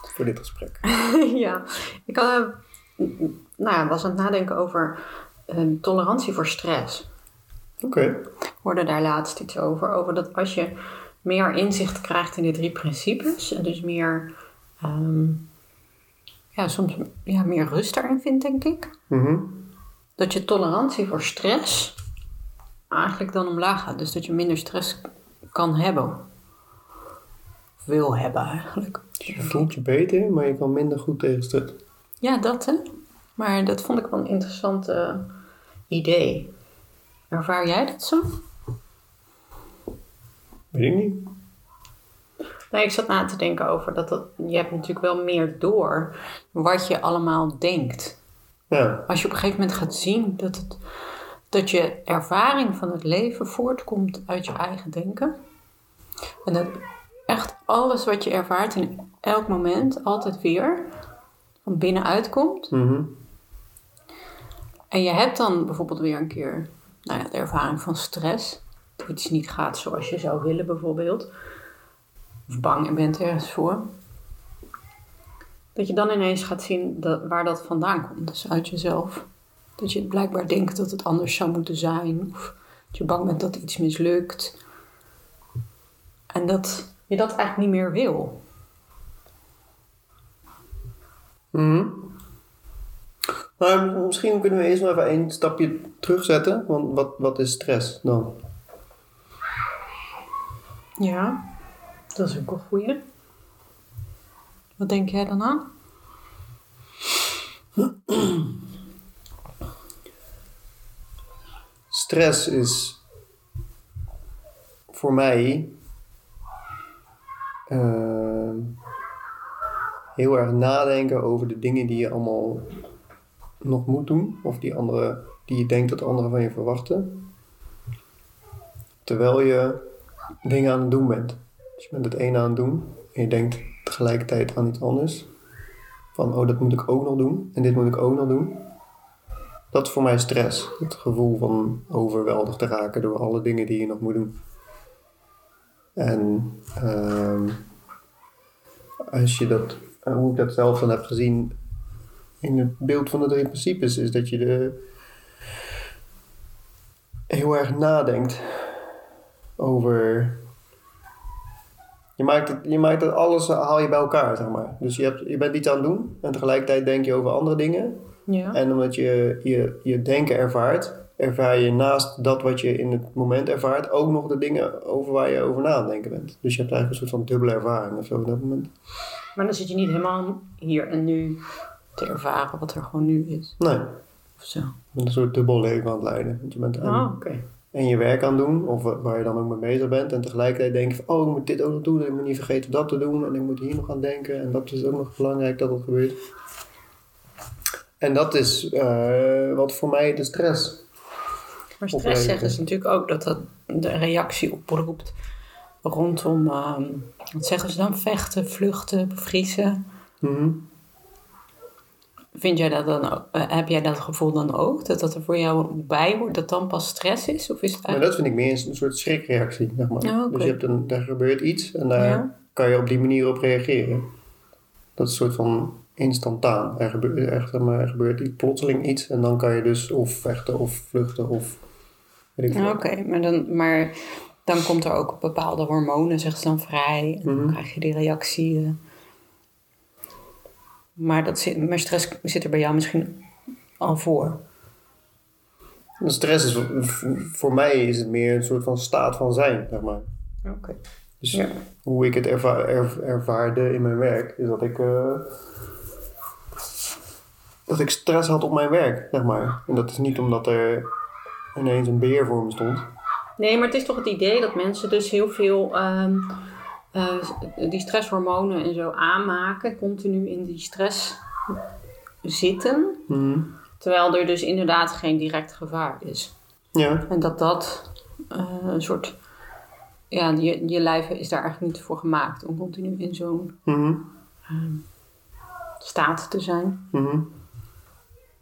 voor dit gesprek. ja, ik had, eh, nou ja, was aan het nadenken over eh, tolerantie voor stress. Oké. Ik hoorde daar laatst iets over. Over dat als je meer inzicht krijgt in de drie principes. En dus meer, ehm, ja, soms ja, meer rust daarin vindt, denk ik. Mhm. Dat je tolerantie voor stress eigenlijk dan omlaag gaat. Dus dat je minder stress kan hebben. Wil hebben eigenlijk. Je voelt je beter, maar je kan minder goed tegen stress. Ja, dat hè. Maar dat vond ik wel een interessant idee. Ervaar jij dat zo? Weet ik niet. Nee, ik zat na te denken over dat, dat je hebt natuurlijk wel meer door wat je allemaal denkt. Ja. Als je op een gegeven moment gaat zien dat, het, dat je ervaring van het leven voortkomt uit je eigen denken. En dat echt alles wat je ervaart in elk moment altijd weer van binnenuit komt. Mhm. En je hebt dan bijvoorbeeld weer een keer nou ja, de ervaring van stress. Dat iets niet gaat zoals je zou willen bijvoorbeeld. Of bang bent ergens voor. Dat je dan ineens gaat zien dat, waar dat vandaan komt. Dus uit jezelf. Dat je blijkbaar denkt dat het anders zou moeten zijn. Of dat je bang bent dat iets mislukt. En dat je dat eigenlijk niet meer wil. Maar misschien kunnen we eerst nog even een stapje terugzetten. Want wat, wat is stress dan? Ja, dat is ook een goeie. Wat denk jij dan aan? Stress is voor mij eh, heel erg nadenken over de dingen die je allemaal nog moet doen. Of die, andere, die je denkt dat anderen van je verwachten. Terwijl je dingen aan het doen bent. Dus je bent het een aan het doen en je denkt tegelijkertijd aan iets anders. Van, oh, dat moet ik ook nog doen en dit moet ik ook nog doen. Dat is voor mij stress. Het gevoel van overweldigd te raken door alle dingen die je nog moet doen. En ehm, als je dat, en hoe ik dat zelf dan heb gezien in het beeld van de drie principes, is dat je de, heel erg nadenkt over. Je maakt, het, je maakt het alles, haal je bij elkaar, zeg maar. Dus je, hebt, je bent iets aan het doen en tegelijkertijd denk je over andere dingen. Ja. En omdat je, je je denken ervaart, ervaar je naast dat wat je in het moment ervaart ook nog de dingen over waar je over na aan denken bent. Dus je hebt eigenlijk een soort van dubbele ervaring of zo op dat moment. Maar dan zit je niet helemaal hier en nu te ervaren wat er gewoon nu is. Nee, Of zo. een soort dubbel leven aan het leiden. Want je bent aan, Oh, en je werk aan het doen, of wa- waar je dan ook mee bezig bent. En tegelijkertijd denk je van, oh, ik moet dit ook nog doen. En ik moet niet vergeten dat te doen. En ik moet hier nog aan denken. En dat is ook nog belangrijk dat dat gebeurt. En dat is eh, wat voor mij de stress Maar stress zeggen ze natuurlijk ook dat dat de reactie oproept rondom, ehm, wat zeggen ze dan, vechten, vluchten, bevriezen. Mhm. Vind jij dat dan ook, eh, heb jij dat gevoel dan ook? Dat dat er voor jou bij hoort, dat dan pas stress is? Of is het Maar eigenlijk... dat vind ik meer een soort schrikreactie, zeg maar. Dus je hebt een, daar gebeurt iets en daar Ja. kan je op die manier op reageren. Dat is een soort van instantaan. Er gebeurt, er, maar, er gebeurt iets, plotseling iets en dan kan je dus of vechten of vluchten of Oké, maar, dan, maar dan komt er ook bepaalde hormonen, zeggen ze dan, vrij. En dan Mhm. krijg je die reactie. eh. Maar, dat zit, maar stress zit er bij jou misschien al voor. Stress is, voor mij is het meer een soort van staat van zijn, zeg maar. Oké. Dus Ja. hoe ik het erva er- ervaarde in mijn werk, is dat ik, eh, dat ik stress had op mijn werk, zeg maar. En dat is niet omdat er ineens een beer voor me stond. Nee, maar het is toch het idee dat mensen dus heel veel ehm, eh, die stresshormonen en zo aanmaken, continu in die stress zitten, Mhm. terwijl er dus inderdaad geen direct gevaar is. Ja. En dat dat eh, een soort. Ja, je, je lijf is daar eigenlijk niet voor gemaakt om continu in zo'n Mhm. staat te zijn. Mhm.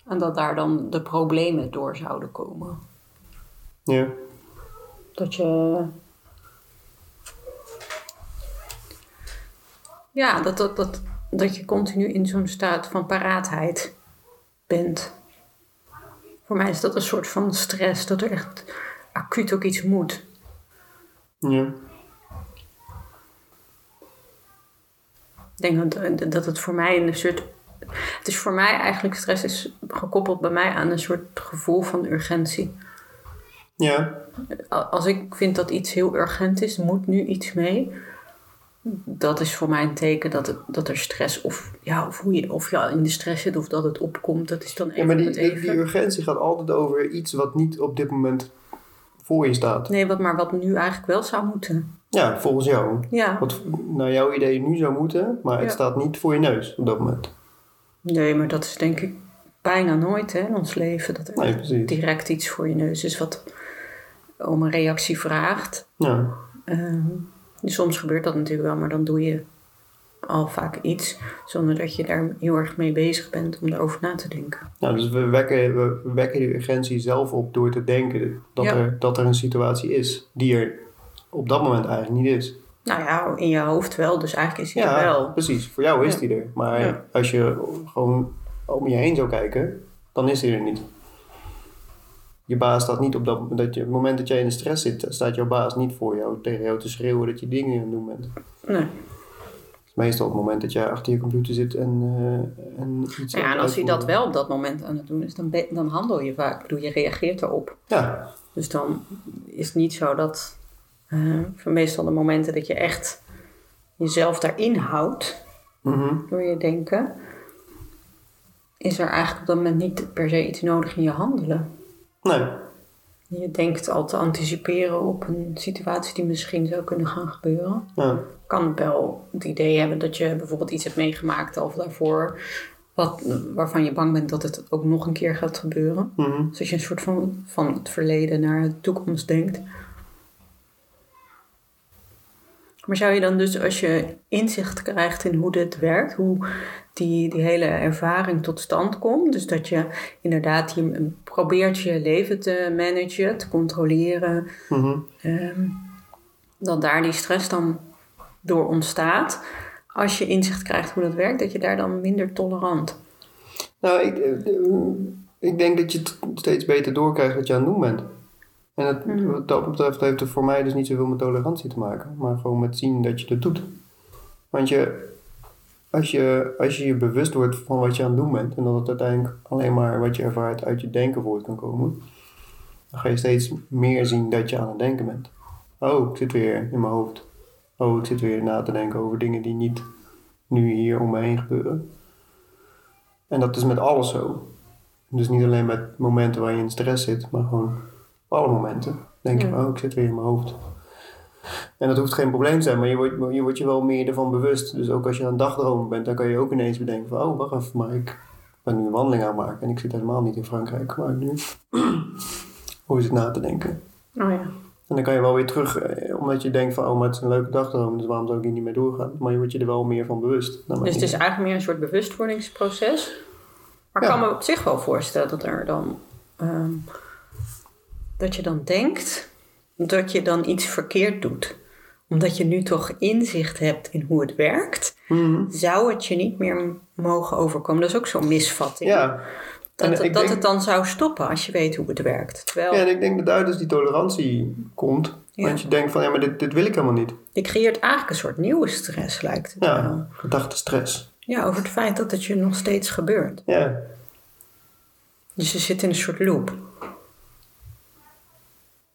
En dat daar dan de problemen door zouden komen. Ja. Dat je. Ja, dat, dat, dat, dat je continu in zo'n staat van paraatheid bent. Voor mij is dat een soort van stress, dat er echt acuut ook iets moet. Ja. Ik denk dat, dat het voor mij een soort. Het is voor mij eigenlijk, stress is gekoppeld bij mij aan een soort gevoel van urgentie. Ja. Als ik vind dat iets heel urgent is, moet nu iets mee. Dat is voor mij een teken dat, het, dat er stress of, ja, of, hoe je, of je in de stress zit of dat het opkomt. Dat is dan even Ja, maar die, die, even. die urgentie gaat altijd over iets wat niet op dit moment voor je staat. Nee, wat, maar wat nu eigenlijk wel zou moeten. Ja, volgens jou. Ja. Wat naar jouw idee nu zou moeten, maar het Ja. staat niet voor je neus op dat moment. Nee, maar dat is denk ik bijna nooit hè, in ons leven. Dat er Nee, direct iets voor je neus is wat om een reactie vraagt. Ja. Ehm, soms gebeurt dat natuurlijk wel, maar dan doe je al vaak iets zonder dat je daar heel erg mee bezig bent om erover na te denken. Nou, dus we wekken, we wekken die urgentie zelf op door te denken dat, Ja. er, dat er een situatie is die er op dat moment eigenlijk niet is. Nou ja, in je hoofd wel, dus eigenlijk is hij Ja, er wel. precies. Voor jou is Ja. die er. Maar als je gewoon om je heen zou kijken, dan is die er niet. Je baas staat niet op dat, dat je, op het moment dat jij in de stress zit, staat jouw baas niet voor jou tegen jou te schreeuwen dat je dingen aan het doen bent. Nee. Het is meestal op het moment dat jij achter je computer zit en, eh, en iets Nou Ja, en als hij dat wel op dat moment aan het doen is, dan, dan handel je vaak. Ik bedoel, je reageert erop. Ja, Dus dan is het niet zo dat eh, van meestal de momenten dat je echt jezelf daarin houdt mhm. door je denken, is er eigenlijk op dat moment niet per se iets nodig in je handelen. Nee. Je denkt al te anticiperen op een situatie die misschien zou kunnen gaan gebeuren. Ja. Kan wel het idee hebben dat je bijvoorbeeld iets hebt meegemaakt of daarvoor, wat, waarvan je bang bent dat het ook nog een keer gaat gebeuren. Mhm. Dus als je een soort van, van het verleden naar de toekomst denkt. Maar zou je dan dus, als je inzicht krijgt in hoe dit werkt, hoe die, die hele ervaring tot stand komt, dus dat je inderdaad je, probeert je leven te managen, te controleren, Mhm. ehm, dat daar die stress dan door ontstaat. Als je inzicht krijgt hoe dat werkt, dat je daar dan minder tolerant. Nou, ik, eh, ik denk dat je het steeds beter doorkrijgt wat je aan het doen bent. En het, Mhm. wat dat betreft heeft het voor mij dus niet zoveel met tolerantie te maken, maar gewoon met zien dat je het doet. Want je, als, je, als je je bewust wordt van wat je aan het doen bent en dat het uiteindelijk alleen maar wat je ervaart uit je denken voort kan komen, dan ga je steeds meer zien dat je aan het denken bent. Oh, ik zit weer in mijn hoofd. Oh, ik zit weer na te denken over dingen die niet nu hier om me heen gebeuren. En dat is met alles zo. Dus niet alleen met momenten waar je in stress zit, maar gewoon op alle momenten. Denk je, Ja. oh, ik zit weer in mijn hoofd. En dat hoeft geen probleem te zijn, maar je wordt, je wordt je wel meer ervan bewust. Dus ook als je aan het dagdromen bent, dan kan je ook ineens bedenken van, oh, wacht even, maar ik ben nu een wandeling aan het maken en ik zit helemaal niet in Frankrijk, maar nu hoe is het na te denken. Oh ja. En dan kan je wel weer terug, eh, omdat je denkt van, oh, maar het is een leuke dagdroom, dus waarom zou ik hier niet mee doorgaan? Maar je wordt je er wel meer van bewust. Dus het is eigenlijk meer een soort bewustwordingsproces. Maar ik Ja. kan me op zich wel voorstellen dat er dan. ehm, dat je dan denkt dat je dan iets verkeerd doet. Omdat je nu toch inzicht hebt in hoe het werkt, Mhm. zou het je niet meer mogen overkomen. Dat is ook zo'n misvatting. Ja. Dat, het, dat denk- het dan zou stoppen als je weet hoe het werkt. Terwijl Ja, en ik denk dat daar dus die tolerantie komt. Ja. Want je denkt van, ja, maar dit, dit wil ik helemaal niet. je creëert eigenlijk een soort nieuwe stress, lijkt het wel. Ja, gedachte stress. Ja, over het feit dat het je nog steeds gebeurt. Ja, Dus je zit in een soort loop.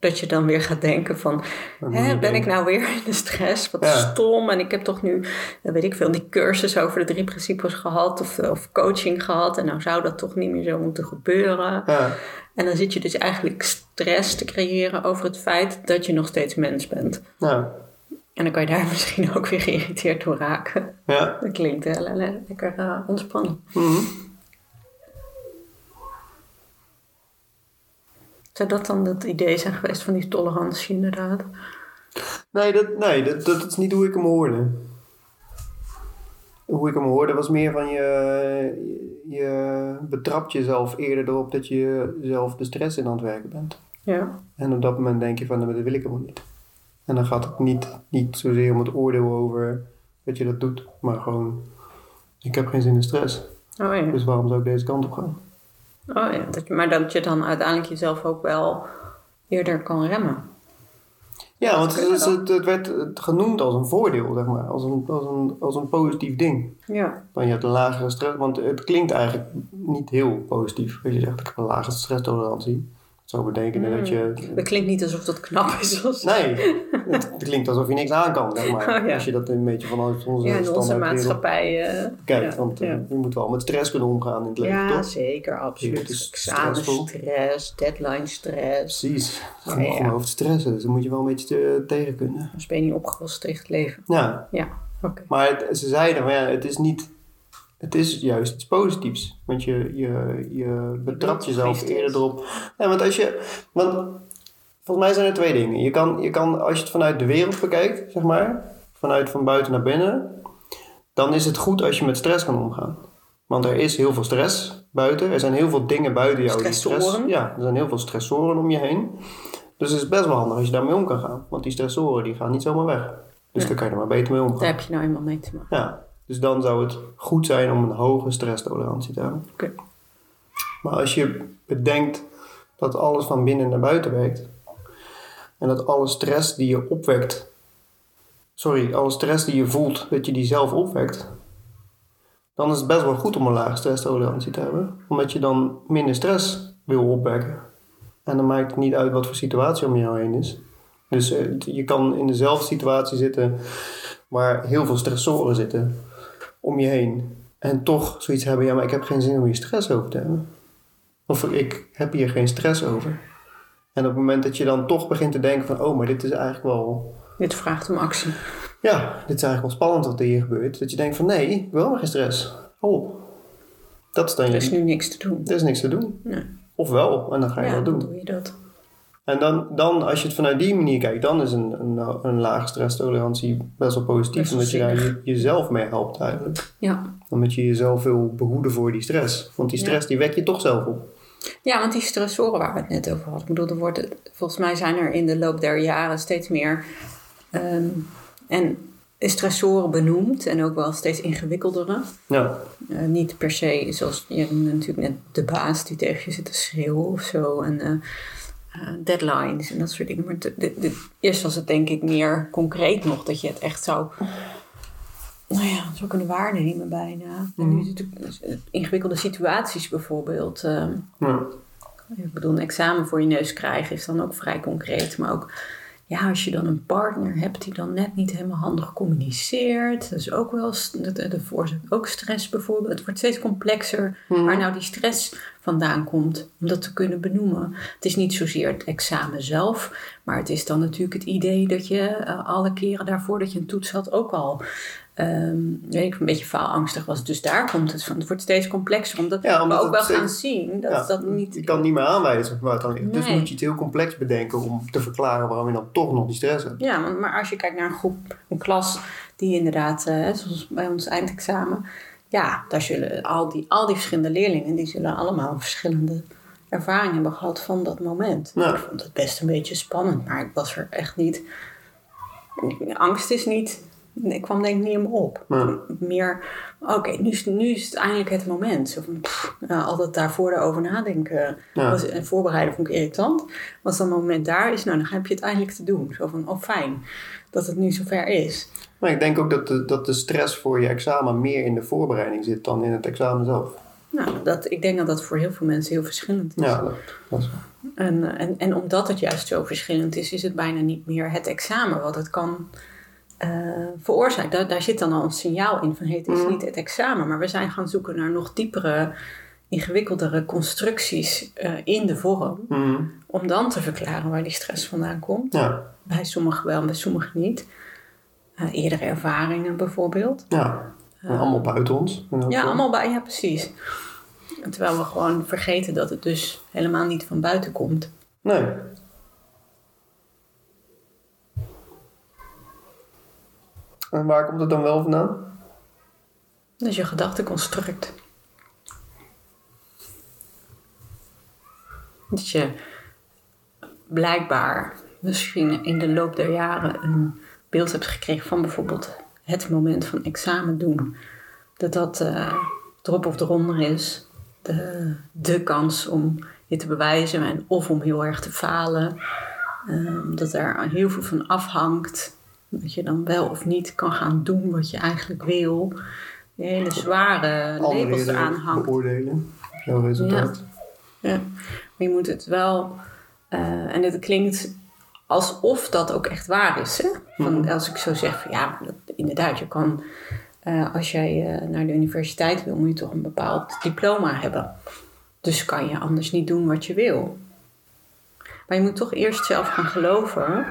Dat je dan weer gaat denken van, hè, ben ik nou weer in de stress? Wat Ja. stom. En ik heb toch nu, eh, weet ik veel, die cursus over de drie principes gehad. Of, of coaching gehad. En nou zou dat toch niet meer zo moeten gebeuren. ja, En dan zit je dus eigenlijk stress te creëren over het feit dat je nog steeds mens bent. ja. En dan kan je daar misschien ook weer geïrriteerd door raken. Ja. Dat klinkt le- lekker eh, ontspannen. Mhm. Zou dat dan het idee zijn geweest van die tolerantie inderdaad? Nee, dat, nee dat, dat is niet hoe ik hem hoorde. Hoe ik hem hoorde was meer van je, je betrapt jezelf eerder erop dat je zelf de stress in aan het werken bent. Ja. En op dat moment denk je van, dat wil ik helemaal niet. En dan gaat het niet, niet zozeer om het oordeel over dat je dat doet, maar gewoon, ik heb geen zin in stress. Oh ja. Dus waarom zou ik deze kant op gaan? Oh ja. Dat, je- maar dat je dan uiteindelijk jezelf ook wel eerder kan remmen. Ja, want het, het, het werd genoemd als een voordeel, zeg maar. Als een, als een, als een positief ding. Ja. Dan je hebt een lagere stress, want het klinkt eigenlijk niet heel positief. Als je zegt, ik heb een lage stresstolerantie. Zou betekenen dat je... Dat klinkt niet alsof dat knap is. Als... Nee, het, klinkt alsof je niks aan kan, zeg maar. Oh, ja. Als je dat een beetje vanuit onze Ja, in onze maatschappij. kijkt. ja, Want eh, ja. je moet wel met stress kunnen omgaan in het leven, Ja, toch? zeker, absoluut. Examenstress, deadline stress. Precies. Om ja. over stressen, dus daar moet je wel een beetje tegen kunnen. Dus ben je niet opgelost tegen het leven. Ja, Ja, oké. Maar het- ze zeiden van ja, het is niet. Het is juist iets positiefs. Want je, je, je betrapt jezelf eerder erop. Ja, want als je. Want volgens mij zijn er twee dingen. Je kan, je kan, als je het vanuit de wereld bekijkt, zeg maar, vanuit van buiten naar binnen, dan is het goed als je met stress kan omgaan. Want er is heel veel stress buiten. Er zijn heel veel dingen buiten jou die stress. Stressoren. Ja, er zijn heel veel stressoren om je heen. Dus het is best wel handig als je daarmee om kan gaan. Want die stressoren die gaan niet zomaar weg. Dus Ja. daar kan je er maar beter mee omgaan. Daar heb je nou eenmaal mee te maken. Ja, dus dan zou het goed zijn om een hoge stresstolerantie te hebben. Maar als je bedenkt dat alles van binnen naar buiten werkt en dat alle stress die je opwekt, sorry, alle stress die je voelt, dat je die zelf opwekt, dan is het best wel goed om een lage stresstolerantie te hebben, omdat je dan minder stress wil opwekken. En dan maakt het niet uit wat voor situatie om jou heen is. Dus eh, je kan in dezelfde situatie zitten waar heel veel stressoren zitten om je heen. En toch zoiets hebben, ja, maar ik heb geen zin om hier stress over te hebben. Of ik heb hier geen stress over. En op het moment dat je dan toch begint te denken van, oh, maar dit is eigenlijk wel, Dit vraagt om actie. ja, dit is eigenlijk wel spannend wat er hier gebeurt. Dat je denkt van, nee, ik wil helemaal geen stress. Hou op. Dat is dan Er je, is nu niks te doen. er is niks te doen. Nee. Of wel, en dan ga je Ja, dat dan doen. doe je dat. En dan, dan, als je het vanuit die manier kijkt, dan is een, een, een lage stresstolerantie best wel positief. Best omdat je daar je, jezelf mee helpt eigenlijk. Ja. Omdat je jezelf wil behoeden voor die stress. Want die stress die wek je toch zelf op. Ja, want die stressoren waar we het net over hadden. Ik bedoel, er wordt, volgens mij zijn er in de loop der jaren steeds meer ehm, en stressoren benoemd. En ook wel steeds ingewikkeldere. Ja, Eh, niet per se, zoals je natuurlijk net de baas die tegen je zit te schreeuwen of zo. En eh, eh, deadlines en dat soort dingen. Maar de, de- de- eerst was het denk ik meer concreet nog dat je het echt zou, nou ja, zou kunnen waarnemen bijna. En nu eh, ingewikkelde situaties bijvoorbeeld. ehm, ja. ik bedoel, een examen voor je neus krijgen is dan ook vrij concreet. Maar ook, ja, als je dan een partner hebt die dan net niet helemaal handig communiceert. Dat is ook wel, dat, veroorzaakt ook stress bijvoorbeeld. Het wordt steeds complexer waar nou die stress vandaan komt. Om dat te kunnen benoemen. Het is niet zozeer het examen zelf. Maar het is dan natuurlijk het idee dat je eh, alle keren daarvoor dat je een toets had ook al... ehm, weet ik, een beetje faalangstig was. Dus daar komt het van. Het wordt steeds complexer. Omdat Ja, omdat we ook het wel gaan zien dat Ja, dat niet Je kan niet meer aanwijzen waar het aan ligt. Dus moet je het heel complex bedenken om te verklaren waarom je dan toch nog die stress hebt. Ja, maar als je kijkt naar een groep, een klas die inderdaad, eh, zoals bij ons eindexamen, ja, daar zullen al die, al die verschillende leerlingen, die zullen allemaal verschillende ervaringen hebben gehad van dat moment. Ja. Ik vond het best een beetje spannend, maar ik was er echt niet. Angst is niet. Ik kwam denk ik niet me op. Ja. Meer, oké, nu, is, nu is het eindelijk het moment. Zo van, pff, nou, altijd daarvoor erover nadenken Ja. was, en voorbereiden vond ik irritant. Als dan het moment daar is, nou, dan heb je het eindelijk te doen. Zo van, oh fijn dat het nu zover is. Maar ik denk ook dat de, dat de stress voor je examen meer in de voorbereiding zit dan in het examen zelf. Nou, dat, ik denk dat dat voor heel veel mensen heel verschillend is. Ja, dat, dat is En, en, en omdat het juist zo verschillend is, is het bijna niet meer het examen wat het kan eh. Daar, daar zit dan al een signaal in van hey, het is niet het examen, maar we zijn gaan zoeken naar nog diepere, ingewikkeldere constructies eh, in de vorm. Mhm. Om dan te verklaren waar die stress vandaan komt. Ja, Bij sommigen wel, bij sommigen niet. eh, eerdere ervaringen bijvoorbeeld. Ja, en allemaal buiten ons. Ja, allemaal bij, ja precies. Terwijl we gewoon vergeten dat het dus helemaal niet van buiten komt. Nee. En waar komt het dan wel vandaan? Dat is je gedachteconstruct. Dat je blijkbaar misschien in de loop der jaren een beeld hebt gekregen van bijvoorbeeld het moment van examen doen. Dat dat eh erop of eronder is. De, de kans om je te bewijzen en of om heel erg te falen. Ehm, dat er heel veel van afhangt. Dat je dan wel of niet kan gaan doen wat je eigenlijk wil. Die hele zware labels Anderen eraan hangt. beoordelen. Jouw resultaat. Ja, maar je moet het wel. eh, en het klinkt alsof dat ook echt waar is. Hè? Van, Als ik zo zeg, van, ja, dat, inderdaad, je kan. eh, als jij eh, naar de universiteit wil, moet je toch een bepaald diploma hebben. Dus kan je anders niet doen wat je wil. Maar je moet toch eerst zelf gaan geloven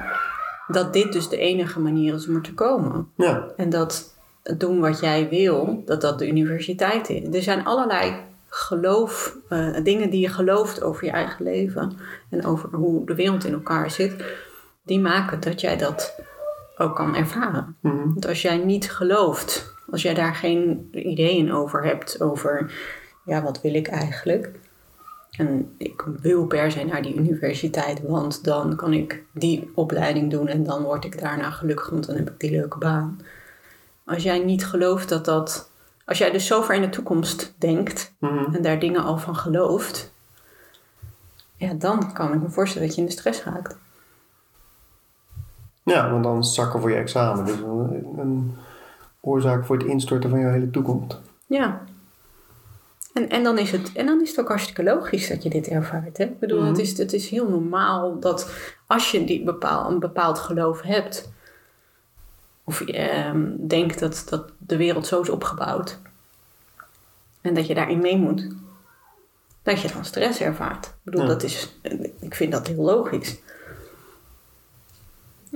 dat dit dus de enige manier is om er te komen. Ja. En dat doen wat jij wil, dat dat de universiteit is. Er zijn allerlei geloof, eh, dingen die je gelooft over je eigen leven en over hoe de wereld in elkaar zit, die maken dat jij dat ook kan ervaren. Mhm. Want als jij niet gelooft, als jij daar geen ideeën over hebt, over ja, wat wil ik eigenlijk? En ik wil per se naar die universiteit, want dan kan ik die opleiding doen en dan word ik daarna gelukkig, want dan heb ik die leuke baan. Als jij niet gelooft dat dat. Als jij dus zo ver in de toekomst denkt Mhm. en daar dingen al van gelooft, ja, dan kan ik me voorstellen dat je in de stress raakt. Ja, want dan zakken voor je examen. Dus een, een oorzaak voor het instorten van jouw hele toekomst. Ja. En, en, dan is het, en dan is het ook hartstikke logisch dat je dit ervaart. Hè? Ik bedoel, Mhm. het, is, het is heel normaal dat als je die bepaal, een bepaald geloof hebt, of je ehm, denkt dat, dat de wereld zo is opgebouwd, en dat je daarin mee moet, dat je dan stress ervaart. Ik bedoel, Ja. dat is, ik vind dat heel logisch.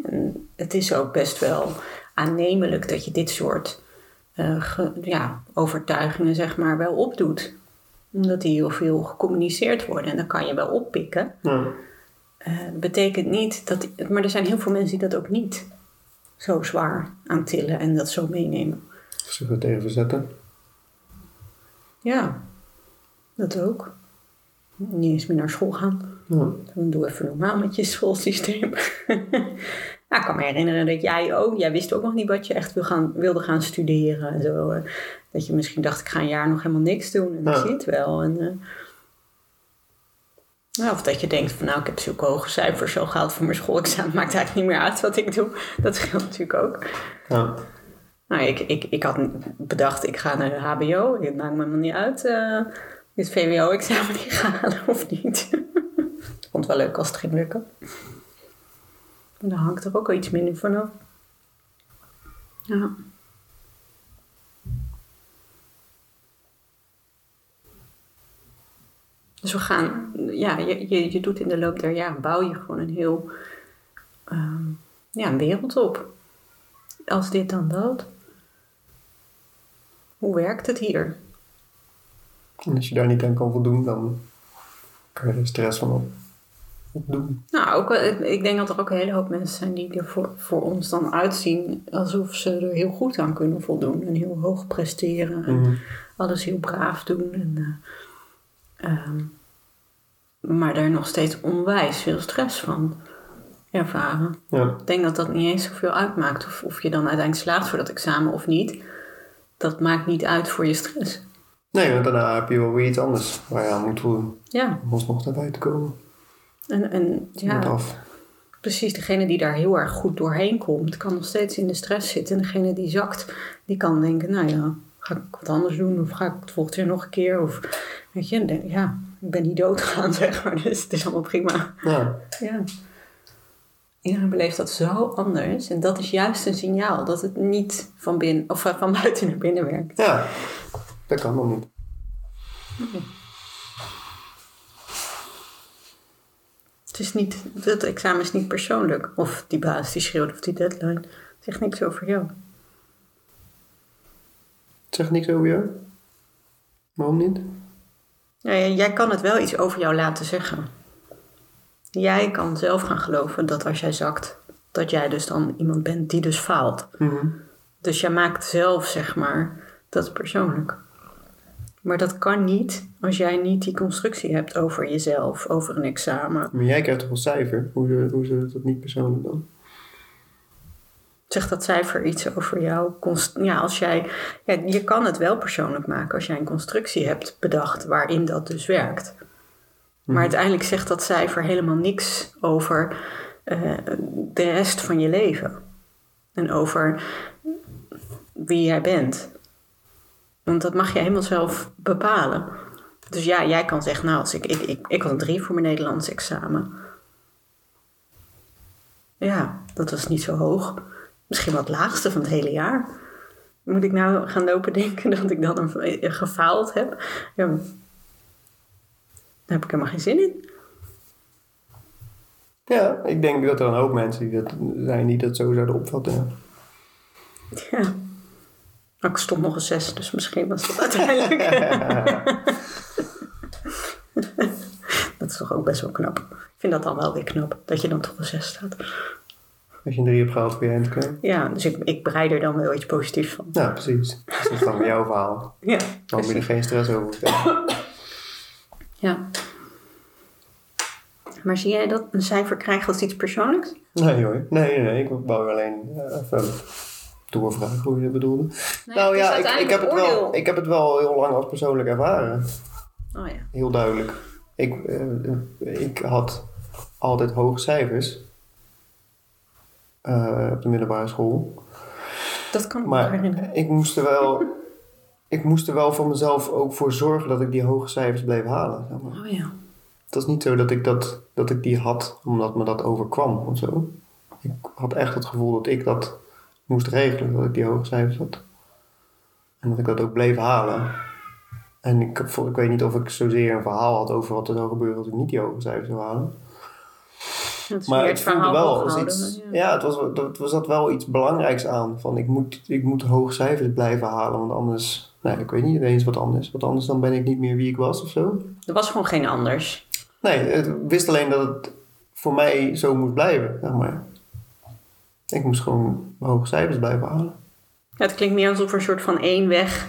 En het is ook best wel aannemelijk dat je dit soort eh, ge- ja, overtuigingen zeg maar wel opdoet. Omdat die heel veel gecommuniceerd worden en dan kan je wel oppikken. Ja. Eh, betekent niet dat, maar er zijn heel veel mensen die dat ook niet zo zwaar aantillen en dat zo meenemen. Zich er tegen verzetten. Ja, dat ook. Niet eens meer naar school gaan. Ja. Dan doe even normaal met je schoolsysteem. nou, ik kan me herinneren dat jij ook, jij wist ook nog niet wat je echt wil gaan, wilde gaan studeren en zo. eh. Dat je misschien dacht, ik ga een jaar nog helemaal niks doen en dan Ja. het wel. En, eh, nou, of dat je denkt van nou, ik heb zulke hoge cijfers al gehaald voor mijn schoolexamen. Maakt eigenlijk niet meer uit wat ik doe. Dat scheelt natuurlijk ook. Ja. Nou, ik, ik, ik had bedacht, ik ga naar de HBO. Het maakt me helemaal niet uit uh, dit VWO-examen niet ga halen of niet. ik vond het wel leuk als het ging lukken. En dan hangt er ook wel iets minder vanaf. Ja. Dus we gaan, ja, je, je, je doet in de loop der jaren, bouw je gewoon een heel, ehm, ja, een wereld op. Als dit dan dat. Hoe werkt het hier? En als je daar niet aan kan voldoen, dan kan je er stress van op, doen. Nou, ook, ik- denk dat er ook een hele hoop mensen zijn die er voor, voor ons dan uitzien alsof ze er heel goed aan kunnen voldoen. En heel hoog presteren en Mhm. alles heel braaf doen. En, eh, ehm, maar daar nog steeds onwijs veel stress van ervaren. Ja. Ik denk dat dat niet eens zoveel uitmaakt of, of je dan uiteindelijk slaagt voor dat examen of niet. Dat maakt niet uit voor je stress. Nee, want daarna heb je wel weer iets anders waar je aan moet voldoen. Ja, Om alsnog naar buiten te komen. En, ja, af. precies. Degene die daar heel erg goed doorheen komt, kan nog steeds in de stress zitten. En degene die zakt, die kan denken, nou ja, ga ik wat anders doen? Of ga ik het volgend jaar nog een keer? Of weet je, denk- ja, ik ben niet doodgegaan, zeg maar. Dus het is allemaal prima. Ja. Ja. Iedereen beleeft dat zo anders. En dat is juist een signaal dat het niet van, binnen, of van buiten naar binnen werkt. ja, dat kan nog niet. Het is niet, dat examen is niet persoonlijk. Of die baas die schreeuwt of die deadline. Het Zegt niks over jou. Het zegt niks over jou? Waarom niet? Ja, jij kan het wel iets over jou laten zeggen. Jij kan zelf gaan geloven dat als jij zakt, dat jij dus dan iemand bent die dus faalt. Mhm. Dus jij maakt zelf, zeg maar, dat persoonlijk. Maar dat kan niet als jij niet die constructie hebt over jezelf, over een examen. Maar jij krijgt toch een cijfer? Hoe, hoe is dat niet persoonlijk dan? Zegt dat cijfer iets over jou? Ja, als jij, ja, je kan het wel persoonlijk maken als jij een constructie hebt bedacht waarin dat dus werkt. Maar uiteindelijk zegt dat cijfer helemaal niks over eh, de rest van je leven. En over wie jij bent. Want dat mag je helemaal zelf bepalen. Dus ja, jij kan zeggen, nou, als ik, ik, ik, ik had een drie voor mijn Nederlands examen. Ja, dat was niet zo hoog. Misschien wel het laagste van het hele jaar. Moet ik nou gaan lopen denken dat ik dan een, gefaald heb? Ja, daar heb ik helemaal geen zin in. Ja, ik denk dat er een hoop mensen die dat zijn die dat zo zouden opvatten. Ja. Maar ik stond nog een zes, dus misschien was dat uiteindelijk. dat is toch ook best wel knap. Ik vind dat dan wel weer knap, dat je dan toch een zes staat. Als je een drie hebt gehaald voor je eindelijk. Ja, dus ik, ik bereid er dan wel iets positiefs van. Ja, precies. Dus dat is dan jouw verhaal. Ja, Dan moet je er geen stress over vertellen. ja. Maar zie jij dat een cijfer krijgen als iets persoonlijks? Nee hoor. Nee, nee, nee. Ik wou alleen eh, even doorvragen hoe je dat bedoelde. nou ja, ik, ik, heb het wel, ik heb het wel heel lang als persoonlijk ervaren. Oh ja. Heel duidelijk. Ik, eh, ik had altijd hoge cijfers. eh, op de middelbare school. Dat kan ik me Maar herinneren. ik moest er wel... Ik moest er wel voor mezelf ook voor zorgen dat ik die hoge cijfers bleef halen. Zeg maar. Oh ja. Het was niet zo dat ik, dat, dat ik die had omdat me dat overkwam of zo. Ik had echt het gevoel dat ik dat moest regelen, dat ik die hoge cijfers had. En dat ik dat ook bleef halen. En ik, ik weet niet of ik zozeer een verhaal had over wat er zou gebeuren als ik niet die hoge cijfers zou halen. Dat Maar het voelde wel als iets. ja. Ja, het was, er was zat wel iets belangrijks aan. Van ik moet, ik moet hoge cijfers blijven halen, want anders. Nee, ik weet niet eens wat anders. Want anders dan ben ik niet meer wie ik was of zo. Er was gewoon geen anders. Nee, ik wist alleen dat het voor mij zo moest blijven, zeg maar. Ik moest gewoon hoge cijfers blijven halen. Ja, het klinkt meer alsof er een soort van één weg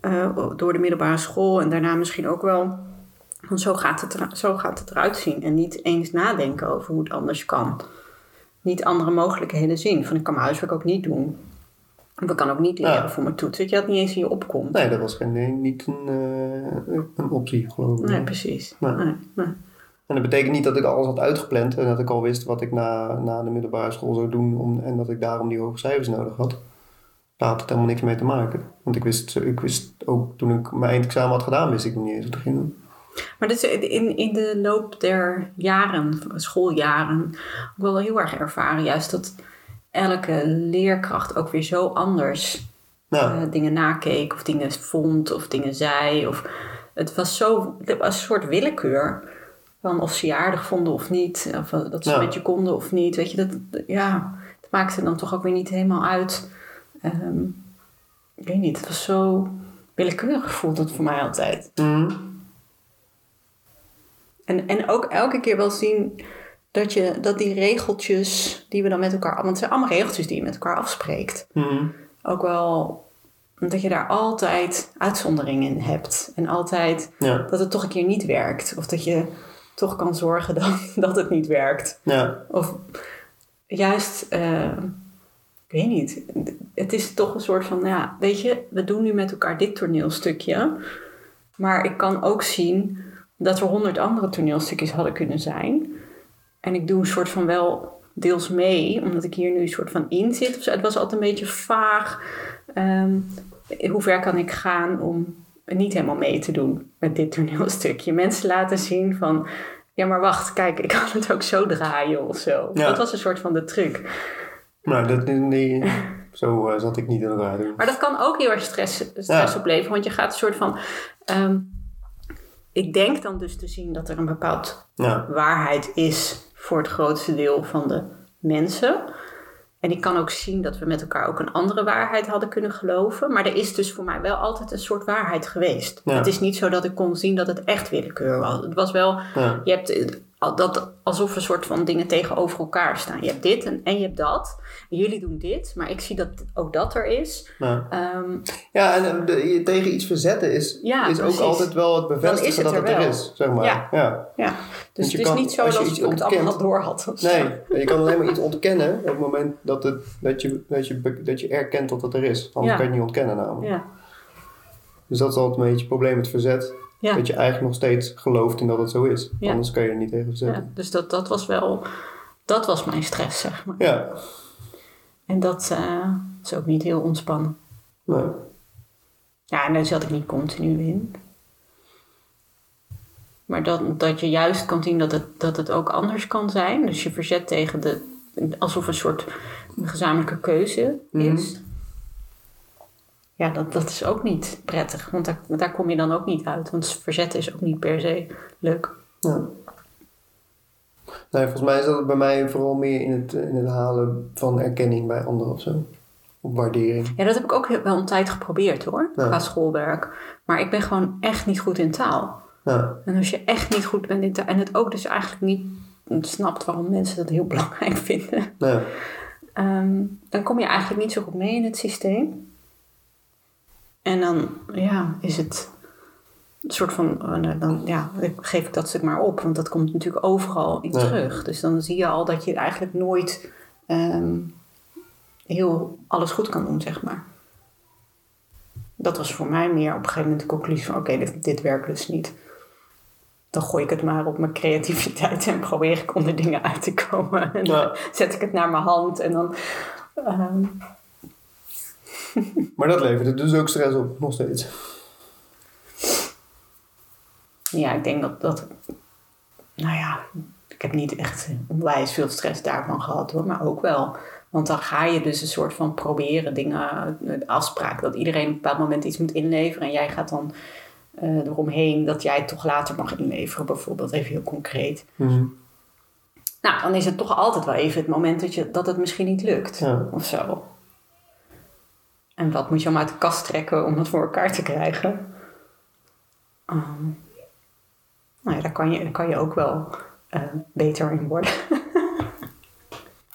eh, door de middelbare school en daarna misschien ook wel. Want zo gaat, het zo gaat het eruit zien. En niet eens nadenken over hoe het anders kan. Niet andere mogelijkheden zien. Van ik kan mijn huiswerk ook niet doen. Ik kan ook niet leren Ja. voor mijn toets. Dat je dat niet eens in je opkomt. Nee, dat was geen, nee, niet een, eh, een optie, geloof ik. Nee, precies. Nee. Nee, nee. En dat betekent niet dat ik alles had uitgepland en dat ik al wist wat ik na, na de middelbare school zou doen om, en dat ik daarom die hoge cijfers nodig had. Daar had het helemaal niks mee te maken. Want ik wist, ik wist ook toen ik mijn eindexamen had gedaan, wist ik nog niet eens wat ik ging doen. Maar dit is in, in de loop der jaren, schooljaren, ook wel heel erg ervaren. Juist dat elke leerkracht ook weer zo anders Nou, eh, dingen nakeek of dingen vond of dingen zei. Of, het was zo, het was een soort willekeur. Van of ze je aardig vonden of niet. Of eh, dat ze Ja. met je konden of niet. Weet je, dat, ja, het maakte dan toch ook weer niet helemaal uit. Ehm, ik weet niet, het was zo willekeurig voelde het voor mij altijd. mhm. En, en ook elke keer wel zien dat, je, dat die regeltjes die we dan met elkaar... Want het zijn allemaal regeltjes die je met elkaar afspreekt. Mhm. Ook wel dat je daar altijd uitzonderingen in hebt. En altijd ja, dat het toch een keer niet werkt. Of dat je toch kan zorgen dat, dat het niet werkt. ja, Of juist, eh, ik weet niet. Het is toch een soort van, ja, weet je, we doen nu met elkaar dit toneelstukje. Maar ik kan ook zien dat er honderd andere toneelstukjes hadden kunnen zijn. En ik doe een soort van wel deels mee, omdat ik hier nu een soort van in zit. Het was altijd een beetje vaag. Ehm, hoe ver kan ik gaan om niet helemaal mee te doen met dit toneelstukje? Mensen laten zien van, ja maar wacht, kijk, ik kan het ook zo draaien of zo. Ja. Dat was een soort van de truc. nou, dat, nee, zo eh, zat ik niet in doen. Maar dat kan ook heel erg stress, stress Ja. opleveren, want je gaat een soort van... ehm, ik denk dan dus te zien dat er een bepaald Ja, waarheid is voor het grootste deel van de mensen. En ik kan ook zien dat we met elkaar ook een andere waarheid hadden kunnen geloven. Maar er is dus voor mij wel altijd een soort waarheid geweest. Ja. Het is niet zo dat ik kon zien dat het echt willekeur was. Het was wel, Ja. je hebt eh, dat alsof een soort van dingen tegenover elkaar staan. Je hebt dit en, en je hebt dat. En jullie doen dit, maar ik zie dat ook dat er is. Ja, Ehm, ja en de- je tegen iets verzetten is, Ja, is ook altijd wel het is bevestigen het dat er het er is, zeg maar. Ja. ja. ja. Dus je het is kan- niet zo je dat ik het allemaal door had. Nee, je kan alleen maar iets ontkennen op het moment dat, het, dat, je, dat, je, dat je erkent dat het er is. Anders kan je het niet ontkennen namelijk. Ja. Dus dat is altijd een beetje het probleem met verzet. Ja. Dat je eigenlijk nog steeds gelooft in dat het zo is. Ja. Anders kan je er niet tegen ja, verzetten. dus dat, dat was wel, dat was mijn stress, zeg maar. Ja, En dat eh, is ook niet heel ontspannen. nee. Ja, en daar zat ik niet continu in. Maar dat, dat je juist kan zien dat het, dat het ook anders kan zijn. Dus je verzet tegen de, alsof een soort gezamenlijke keuze is. Ja, dat, dat is ook niet prettig. Want daar, daar kom je dan ook niet uit. Want verzetten is ook niet per se leuk. Ja. Nee, volgens mij is dat bij mij vooral meer in het, in het halen van erkenning bij anderen of zo. Of waardering. Ja, dat heb ik ook wel een tijd geprobeerd hoor. Ja. Qua schoolwerk. Maar ik ben gewoon echt niet goed in taal. Ja, En als je echt niet goed bent in taal. En het ook dus eigenlijk niet snapt waarom mensen dat heel belangrijk vinden. nee. Ehm, dan kom je eigenlijk niet zo goed mee in het systeem. En dan ja, is het een soort van, oh, nou, dan ja, geef ik dat stuk maar op. Want dat komt natuurlijk overal in Ja. terug. Dus dan zie je al dat je eigenlijk nooit ehm, heel alles goed kan doen, zeg maar. Dat was voor mij meer op een gegeven moment de conclusie van... oké, dit, dit werkt dus niet. Dan gooi ik het maar op mijn creativiteit... en probeer ik onder dingen uit te komen. En Ja. dan zet ik het naar mijn hand en dan... ehm, Maar dat levert er dus ook stress op, nog steeds. Ja, ik denk dat dat. Nou ja, ik heb niet echt onwijs veel stress daarvan gehad hoor, maar ook wel. Want dan ga je dus een soort van proberen dingen, afspraak dat iedereen op een bepaald moment iets moet inleveren en jij gaat dan eh, eromheen dat jij het toch later mag inleveren, bijvoorbeeld, even heel concreet. Mhm. Nou, dan is het toch altijd wel even het moment dat, je, dat het misschien niet lukt Ja. of zo. En wat moet je allemaal uit de kast trekken om dat voor elkaar te krijgen? Ehm, nou ja, daar kan je, daar kan je ook wel eh, beter in worden.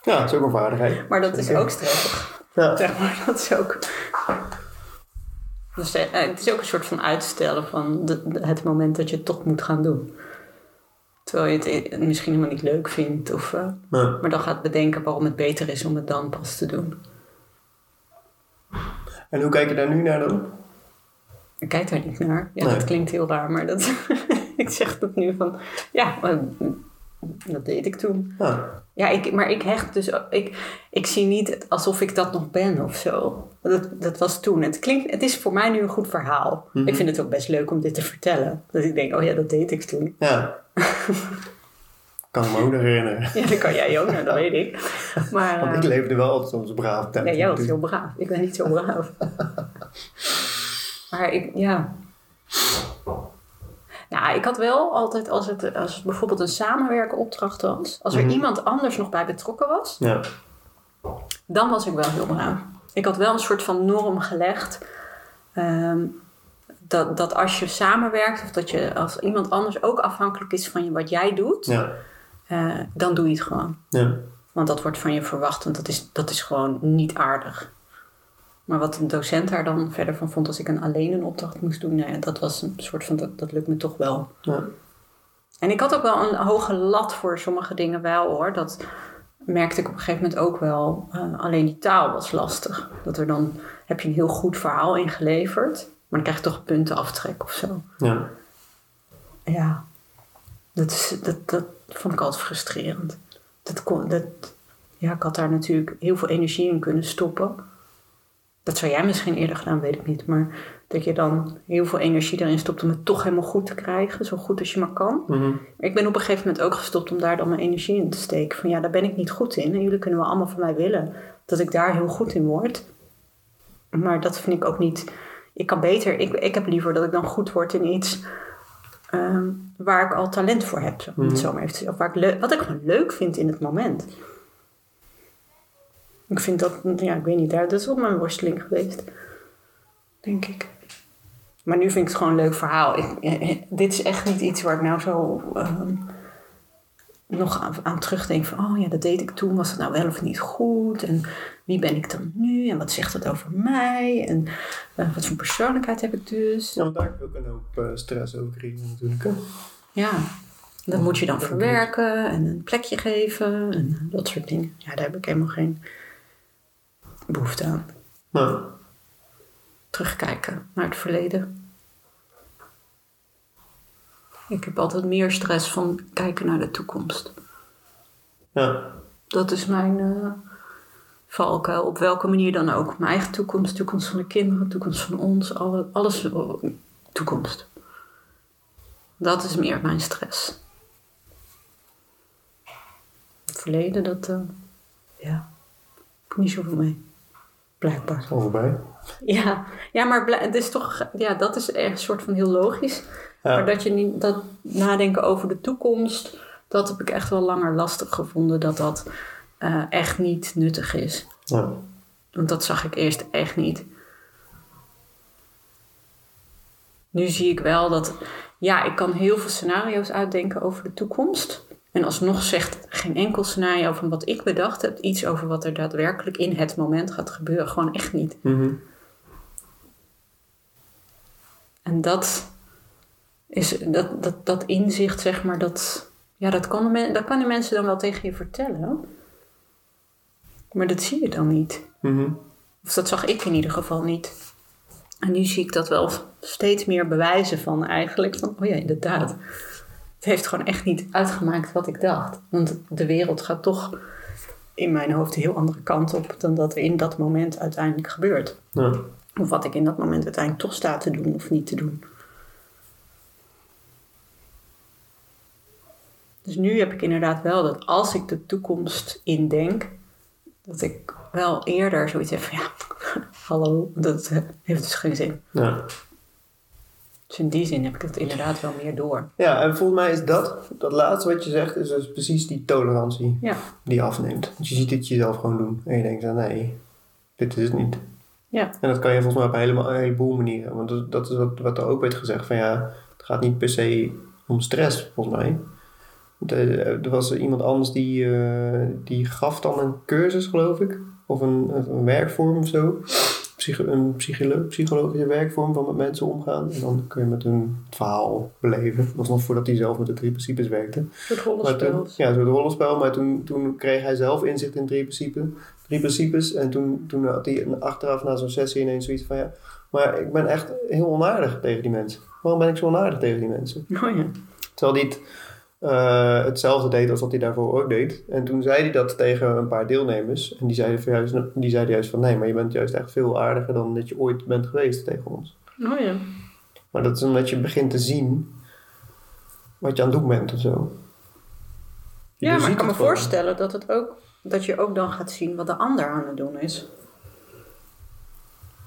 Ja, dat is ook een vaardigheid. Maar dat is ook stressig. Ja. Zeg maar, dat is ook... Dus eh, het is ook een soort van uitstellen van de, de- het moment dat je het toch moet gaan doen. Terwijl je het eh, misschien helemaal niet leuk vindt. Of, Ja. maar dan gaat bedenken waarom het beter is om het dan pas te doen. En hoe kijk je daar nu naar dan? Ik kijk daar niet naar. Ja, Nee. dat klinkt heel raar, maar dat, ik zeg dat nu van... Ja, eh, dat deed ik toen. Ja. Ja, ik, maar ik hecht dus... Ik, ik zie niet alsof ik dat nog ben of zo. Dat, dat was toen. Het, klinkt, het is voor mij nu een goed verhaal. Mhm. Ik vind het ook best leuk om dit te vertellen. Dat ik denk, oh ja, dat deed ik toen. Ja. kan ik me ook nog herinneren. Ja, dat kan jij ook, nou, dat weet ik. Maar Want ik leefde wel altijd soms braaf tijd. ja, jij was heel braaf. Ik ben niet zo braaf. maar ik, ja... Nou, ik had wel altijd, als het, als het bijvoorbeeld een samenwerkenopdracht was... Als er Mhm. iemand anders nog bij betrokken was... Ja. dan was ik wel heel braaf. Ik had wel een soort van norm gelegd. ehm, dat, dat als je samenwerkt of dat je als iemand anders ook afhankelijk is van je, wat jij doet, Ja. Eh, dan doe je het gewoon. Ja. Want dat wordt van je verwacht, want dat is, dat is gewoon niet aardig. Maar wat een docent daar dan verder van vond als ik een alleen een opdracht moest doen, nou ja, dat was een soort van, dat, dat lukt me toch wel. Ja. En ik had ook wel een hoge lat voor sommige dingen wel hoor. Dat merkte ik op een gegeven moment ook wel. Eh, alleen die taal was lastig. Dat er dan heb je een heel goed verhaal ingeleverd. Maar dan krijg je toch punten aftrek of zo. Ja. Ja, dat, is, dat, dat vond ik altijd frustrerend. Dat kon, dat, ja, ik had daar natuurlijk heel veel energie in kunnen stoppen. Dat zou jij misschien eerder gedaan, weet ik niet. Maar dat je dan heel veel energie erin stopt om het toch helemaal goed te krijgen. Zo goed als je maar kan. Mhm. Maar ik ben op een gegeven moment ook gestopt om daar dan mijn energie in te steken. Van ja, daar ben ik niet goed in. En jullie kunnen wel allemaal van mij willen dat ik daar heel goed in word. Maar dat vind ik ook niet. Ik kan beter. Ik, ik heb liever dat ik dan goed word in iets ehm, waar ik al talent voor heb. Het Mhm. zo maar even te zeggen. Of waar ik wat ik gewoon leuk vind in het moment. Ik vind dat, ja, ik weet niet, dat is ook mijn worsteling geweest. Denk ik. Maar nu vind ik het gewoon een leuk verhaal. Ik, eh, eh, dit is echt niet iets waar ik nou zo ehm, nog aan, aan terugdenk van... Oh ja, dat deed ik toen. Was het nou wel of niet goed? En wie ben ik dan nu? En wat zegt het over mij? En eh, wat voor persoonlijkheid heb ik dus? Ja, want daar heb je ook een hoop eh, stress over creëren natuurlijk. hè? Ja, dat moet je dan verwerken en een plekje geven en dat soort dingen. Ja, daar heb ik helemaal geen behoefte aan. Nou, Terugkijken naar het verleden. Ik heb altijd meer stress van kijken naar de toekomst. ja. Dat is mijn eh valkuil, op welke manier dan ook. Mijn eigen toekomst, toekomst van de kinderen, toekomst van ons, alle, alles eh, toekomst. Dat is meer mijn stress. Het verleden, dat, eh, ja, heb ik niet zoveel mee. Blijkbaar. Al voorbij. Ja, ja maar het is toch, ja, dat is echt een soort van heel logisch. Ja. Maar dat je niet, dat nadenken over de toekomst, dat heb ik echt wel langer lastig gevonden, dat dat eh, echt niet nuttig is. Ja. Want dat zag ik eerst echt niet. Nu zie ik wel dat, ja, ik kan heel veel scenario's uitdenken over de toekomst. En alsnog zegt geen enkel scenario van wat ik bedacht heb iets over wat er daadwerkelijk in het moment gaat gebeuren. Gewoon echt niet. Mhm. En dat is dat, dat, dat inzicht, zeg maar, dat, ja, dat, kan de men, dat kan de mensen dan wel tegen je vertellen. Maar dat zie je dan niet. Mhm. Of dat zag ik in ieder geval niet. En nu zie ik dat wel steeds meer bewijzen van eigenlijk. Van, oh ja, inderdaad. Het heeft gewoon echt niet uitgemaakt wat ik dacht. Want de wereld gaat toch in mijn hoofd een heel andere kant op dan dat er in dat moment uiteindelijk gebeurt. Ja. Of wat ik in dat moment uiteindelijk toch sta te doen of niet te doen. Dus nu heb ik inderdaad wel dat als ik de toekomst indenk, dat ik wel eerder zoiets heb van ja, hallo, dat heeft dus geen zin. Ja. Dus in die zin heb ik het inderdaad wel meer door. ja, en volgens mij is dat, dat laatste wat je zegt, is dus precies die tolerantie Ja, die afneemt. Want je ziet het jezelf gewoon doen. En je denkt, van, nee, dit is het niet. ja, En dat kan je volgens mij op een, helemaal, een heleboel manieren. Want dat, dat is wat, wat er ook werd gezegd. Van ja, het gaat niet per se om stress, volgens mij. Eh, Er was iemand anders die, eh, die gaf dan een cursus, geloof ik. Of een, een werkvorm of zo. Psycho, een psycholo psychologische werkvorm van met mensen omgaan. En dan kun je met hun het verhaal beleven. Dat was nog voordat hij zelf met de drie principes werkte. een soort toen, rollenspel. ja, zo'n rollenspel. Maar toen, toen kreeg hij zelf inzicht in drie principes. Drie principes. En toen, toen had hij een- achteraf na zo'n sessie ineens zoiets van... Ja, maar ik ben echt heel onaardig tegen die mensen. Waarom ben ik zo onaardig tegen die mensen? Oh ja. Terwijl het, eh, hetzelfde deed als wat hij daarvoor ook deed. En toen zei hij dat tegen een paar deelnemers. En die zeiden, van juist, die zeiden juist van... Nee, maar je bent juist echt veel aardiger dan dat je ooit bent geweest tegen ons. Oh ja. Maar dat is omdat je begint te zien... Wat je aan het doen bent of zo. Je Ja, maar ik kan me gewoon. voorstellen dat, het ook, dat je ook dan gaat zien wat de ander aan het doen is.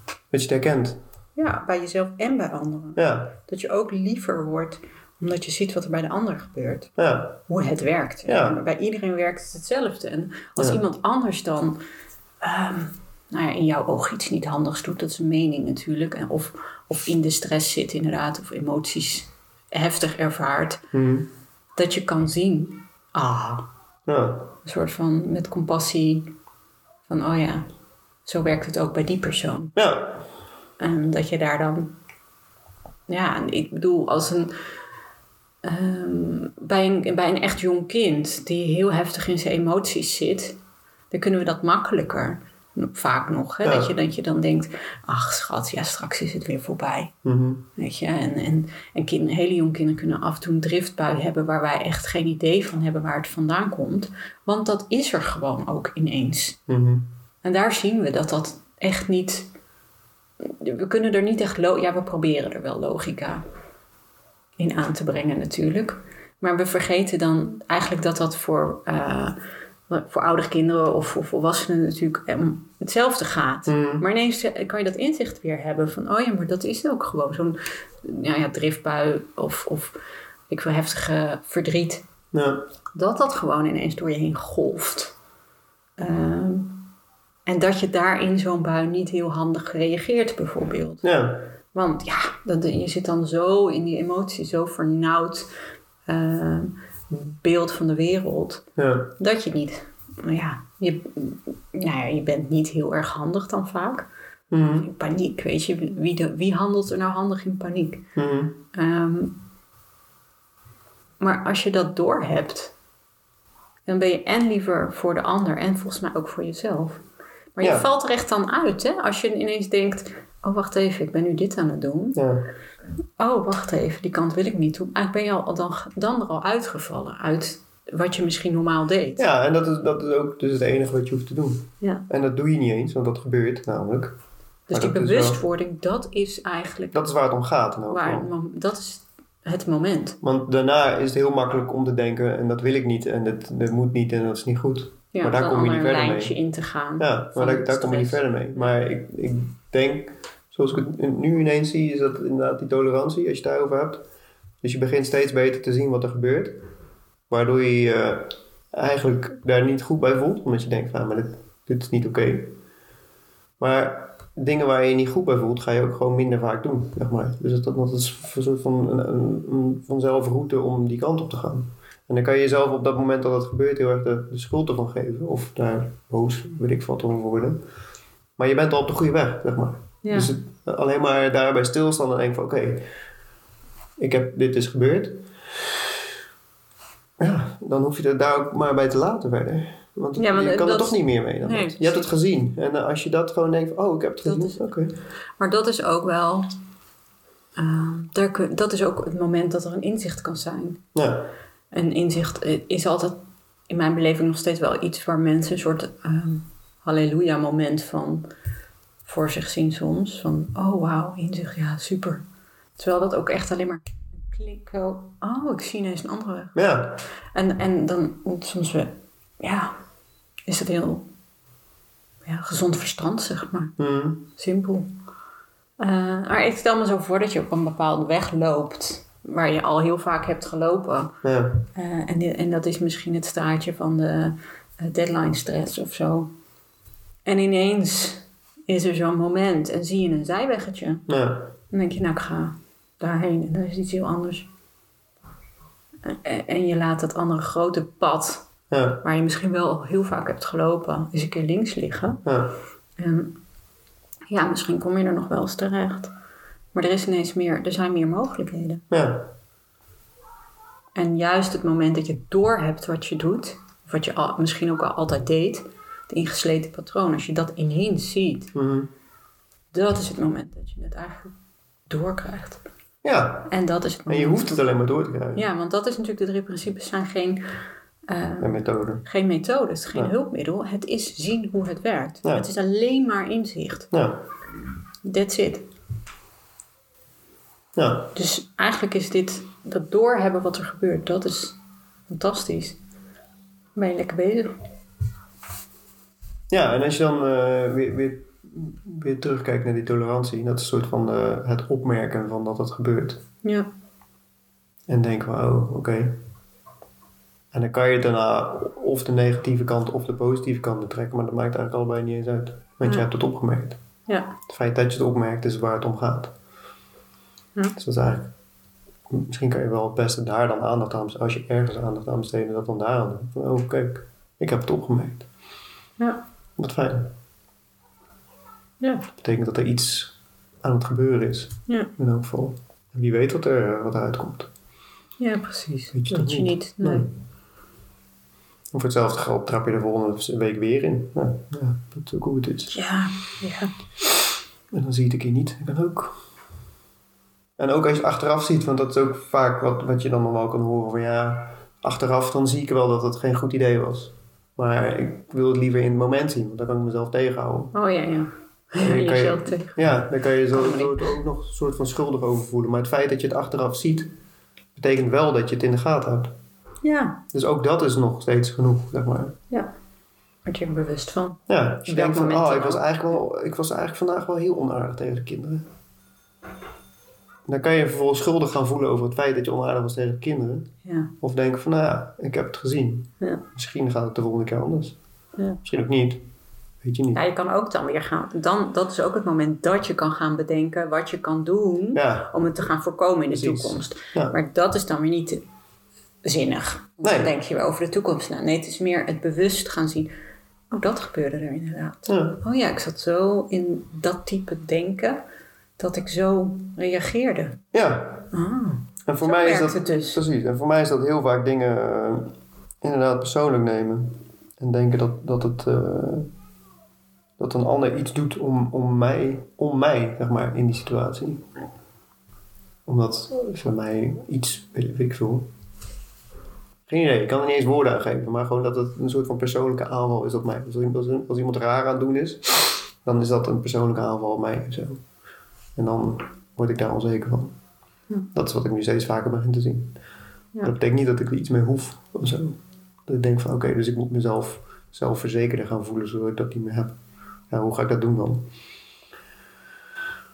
Dat je het herkent. Ja, bij jezelf en bij anderen. Ja, Dat je ook liever wordt omdat je ziet wat er bij de ander gebeurt. ja, Hoe het werkt. Ja. Bij iedereen werkt het hetzelfde. En als Ja. iemand anders dan ehm, nou ja, in jouw oog iets niet handigs doet, dat is een mening natuurlijk. En of, of in de stress zit inderdaad, of emoties heftig ervaart. Mhm. Dat je kan zien, ah, een soort van met compassie. Van oh ja, zo werkt het ook bij die persoon. ja, En dat je daar dan, ja, en ik bedoel, als een, ehm, bij, een, bij een echt jong kind die heel heftig in zijn emoties zit, dan kunnen we dat makkelijker. Vaak nog, hè? Ja. Dat, je, dat je dan denkt, ach schat, ja, straks is het weer voorbij. Mhm. Weet je, en, en, en kind, hele jonge kinderen kunnen af en toe een driftbui hebben waar wij echt geen idee van hebben waar het vandaan komt. Want dat is er gewoon ook ineens. Mhm. En daar zien we dat dat echt niet. We kunnen er niet echt. Ja, we proberen er wel logica in aan te brengen, natuurlijk. Maar we vergeten dan eigenlijk dat dat voor, eh, voor oudere kinderen of voor volwassenen natuurlijk om hetzelfde gaat. Mhm. Maar ineens eh, kan je dat inzicht weer hebben van: oh ja, maar dat is ook gewoon zo'n ja, ja, driftbui of, of ik wil heftige verdriet ja, dat dat gewoon ineens door je heen golft. Ehm, En dat je daar in zo'n bui niet heel handig reageert, bijvoorbeeld. Ja. Want ja, dat, je zit dan zo in die emotie, zo vernauwd eh, beeld van de wereld, Ja. dat je niet, nou ja, je, nou ja, je bent niet heel erg handig dan vaak. Mhm. In paniek, weet je, wie, de, wie handelt er nou handig in paniek? Mhm. Ehm, maar als je dat doorhebt, dan ben je en liever voor de ander en volgens mij ook voor jezelf. Maar je valt er echt dan uit, hè? Als je ineens denkt, oh wacht even, ik ben nu dit aan het doen. Ja. Oh, wacht even, die kant wil ik niet doen. Eigenlijk ben je al, dan, dan er al uitgevallen uit wat je misschien normaal deed. ja, en dat is, dat is ook dus het enige wat je hoeft te doen. Ja. En dat doe je niet eens, want dat gebeurt namelijk. Dus Maar die dat is wel- bewustwording, dat is eigenlijk Dat is waar het om gaat. in elk waar, dat is het moment. Want daarna is het heel makkelijk om te denken, en dat wil ik niet, en dat, dat moet niet, en dat is niet goed. Ja, Maar daar kom je niet er een verder lijntje in te gaan. Ja, maar daar, daar kom je niet verder mee. Maar ik, ik denk, zoals ik het nu ineens zie, is dat inderdaad die tolerantie, als je het daarover hebt. Dus je begint steeds beter te zien wat er gebeurt. Waardoor je je eigenlijk daar niet goed bij voelt. Omdat je denkt van, ah, maar dit, is niet oké. Maar dingen waar je je niet goed bij voelt, ga je ook gewoon minder vaak doen, zeg maar. Dus dat, dat is een soort van een, een, vanzelf route om die kant op te gaan. En dan kan je jezelf op dat moment dat het gebeurt heel erg de, de schuld ervan geven. Of daar boos, weet ik wat, om worden. Maar je bent al op de goede weg, zeg maar. Ja. Dus het, alleen maar daarbij stilstaan en denken van oké, ik heb dit is gebeurd. Ja, dan hoef je er daar ook maar bij te laten verder. Want Ja, je kan er dat- toch niet meer mee dan Nee. Je hebt het gezien. En eh, als je dat gewoon denkt van, oh, ik heb het gezien. Oké. Maar dat is ook wel. eh, daar kun, dat is ook het moment dat er een inzicht kan zijn. Ja, Een inzicht eh, is altijd in mijn beleving nog steeds wel iets waar mensen een soort ehm halleluja moment van voor zich zien soms. Van oh wauw, inzicht, ja super. Terwijl dat ook echt alleen maar klik oh ik zie ineens een andere weg. ja, En, en dan soms we, ja, is het heel ja, gezond verstand zeg maar. Mhm. Simpel. Eh, maar ik stel me zo voor dat je op een bepaalde weg loopt. Waar je al heel vaak hebt gelopen. ja, Eh, en, en dat is misschien het straatje van de eh, deadline stress of zo. En ineens is er zo'n moment en zie je een zijweggetje. ja, Dan denk je, nou ik ga daarheen en dat is iets heel anders. En, en je laat dat andere grote pad, ja, waar je misschien wel heel vaak hebt gelopen, eens een keer links liggen. ja, En ja, misschien kom je er nog wel eens terecht. Maar er is ineens meer, er zijn meer mogelijkheden. ja, En juist het moment dat je doorhebt wat je doet, of wat je al, misschien ook al altijd deed, het ingesleten patroon, als je dat ineens ziet, Mhm. dat is het moment dat je het eigenlijk doorkrijgt. ja. En dat is het En moment. je hoeft het alleen maar door te krijgen. Ja, want dat is natuurlijk, de drie principes zijn geen, Een methode. geen methode, het is geen Ja. hulpmiddel. Het is zien hoe het werkt. Ja. Het is alleen maar inzicht. Ja, That's it. ja, Dus eigenlijk is dit, dat doorhebben wat er gebeurt, dat is fantastisch. Ben je lekker bezig. Ja. En als je dan eh, weer, weer, weer terugkijkt naar die tolerantie, dat is een soort van eh, het opmerken van dat het gebeurt. Ja. En denken van, oh, oké. En dan kan je daarna of de negatieve kant of de positieve kant betrekken, maar dat maakt eigenlijk allebei niet eens uit. Want je hebt het opgemerkt. Ja. Het feit dat je het opmerkt is waar het om gaat. Ja. Dus dat is eigenlijk... Misschien kan je wel het beste daar dan aandacht aan besteden. Als je ergens aandacht aan besteden, dat dan daar aan doen. Van, oh, kijk, ik heb het opgemerkt. Ja. Wat fijn. Ja. Dat betekent dat er iets aan het gebeuren is. Ja. In elk geval. En wie weet wat er wat eruit komt. Ja, precies. Weet je toch je niet? Nee. Nee. Voor hetzelfde geld trap je de volgende week weer in. Ja, ja, dat is ook hoe het is. Ja. Ja. En dan zie je het een keer niet. Dat kan ook. En ook als je achteraf ziet, want dat is ook vaak wat, wat je dan normaal kan horen. Van ja, achteraf dan zie ik wel dat het geen goed idee was. Maar ik wil het liever in het moment zien, want dan kan ik mezelf tegenhouden. Oh ja, ja. Dan kan je- tegen. Ja, dan kan je zo, ook nog een soort van schuldig over voelen. Maar het feit dat je het achteraf ziet, betekent wel dat je het in de gaten hebt. Ja. Dus ook dat is nog steeds genoeg, zeg maar. Ja. Word je er bewust van. Ja, je denkt van, oh, ik was, eigenlijk wel, ik was eigenlijk vandaag wel heel onaardig tegen de kinderen. Dan kan je vervolgens schuldig gaan voelen over het feit dat je onaardig was tegen de kinderen. Ja. Of denken van, nou ja, ik heb het gezien. Ja. Misschien gaat het de volgende keer anders. Ja. Misschien ook niet. weet je niet. Ja, je kan ook dan weer gaan. Dan, dat is ook het moment dat je kan gaan bedenken wat je kan doen om het te gaan voorkomen in de Precies. toekomst. Maar dat is dan weer niet zinnig. Nee. Dan denk je wel over de toekomst na. Nee, het is meer het bewust gaan zien. Oh, dat gebeurde er inderdaad. Oh ja, ik zat zo in dat type denken dat ik zo reageerde. ja. Ah, En voor mij is dat dus. precies. En voor mij is dat heel vaak dingen eh, inderdaad persoonlijk nemen en denken dat, dat het eh, dat een ander iets doet om, om mij, om mij zeg maar in die situatie. Omdat voor mij iets, weet, ik veel. Geen idee, ik kan er niet eens woorden aan geven, maar gewoon dat het een soort van persoonlijke aanval is op mij. Dus als, als, iemand raar aan het doen is, dan is dat een persoonlijke aanval op mij. Zo. En dan word ik daar onzeker van. Hm. Dat is wat ik nu steeds vaker begin te zien. Ja. Dat betekent niet dat ik er iets mee hoef of zo. Dat ik denk van oké, dus ik moet mezelf zelfverzekerder gaan voelen zodat ik dat niet meer heb. Ja, hoe ga ik dat doen dan?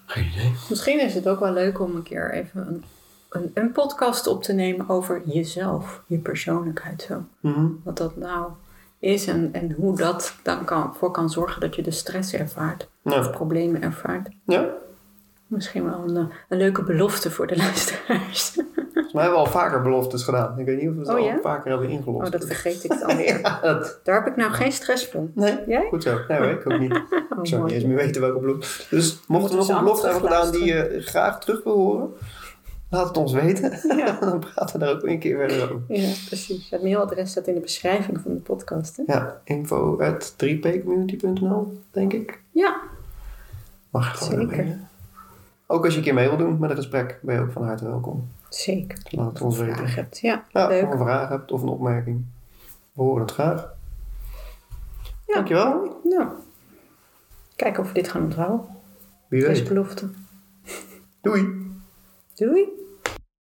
Geen idee. Misschien is het ook wel leuk om een keer even een, een, een podcast op te nemen over jezelf, je persoonlijkheid zo. Mhm. Wat dat nou is en, en hoe dat dan kan, voor kan zorgen dat je de stress ervaart of problemen ervaart. ja. Misschien wel een, eh, een leuke belofte voor de luisteraars. Volgens mij hebben we al vaker beloftes gedaan. Ik weet niet of we het Oh, al ja? vaker hebben ingelost. Oh, dat vergeet ik dan weer. ja, dat... Daar heb ik nou geen stress van. Nee, Jij? goed zo. Nee hoor, ik ook niet. Oh, Ik zou niet eens meer weten welke belofte. Dus mocht er nog een belofte hebben gedaan die je graag terug wil horen, laat het ons weten. Ja. Dan praten we daar ook een keer verder over. Ja, precies. Het mailadres staat in de beschrijving van de podcast. Hè? Ja, info at 3pcommunity.nl, denk ik. Ja, Mag gewoon Zeker. Ook als je een keer mee wil doen met een gesprek, ben je ook van harte welkom. zeker. Laat het ons weten. hebt. Ja, Ja, leuk. als je een vraag hebt of een opmerking. We horen het graag. Ja. Dankjewel. Nou, kijken of we dit gaan onthouden. Wie Deze weet. belofte. Doei. Doei!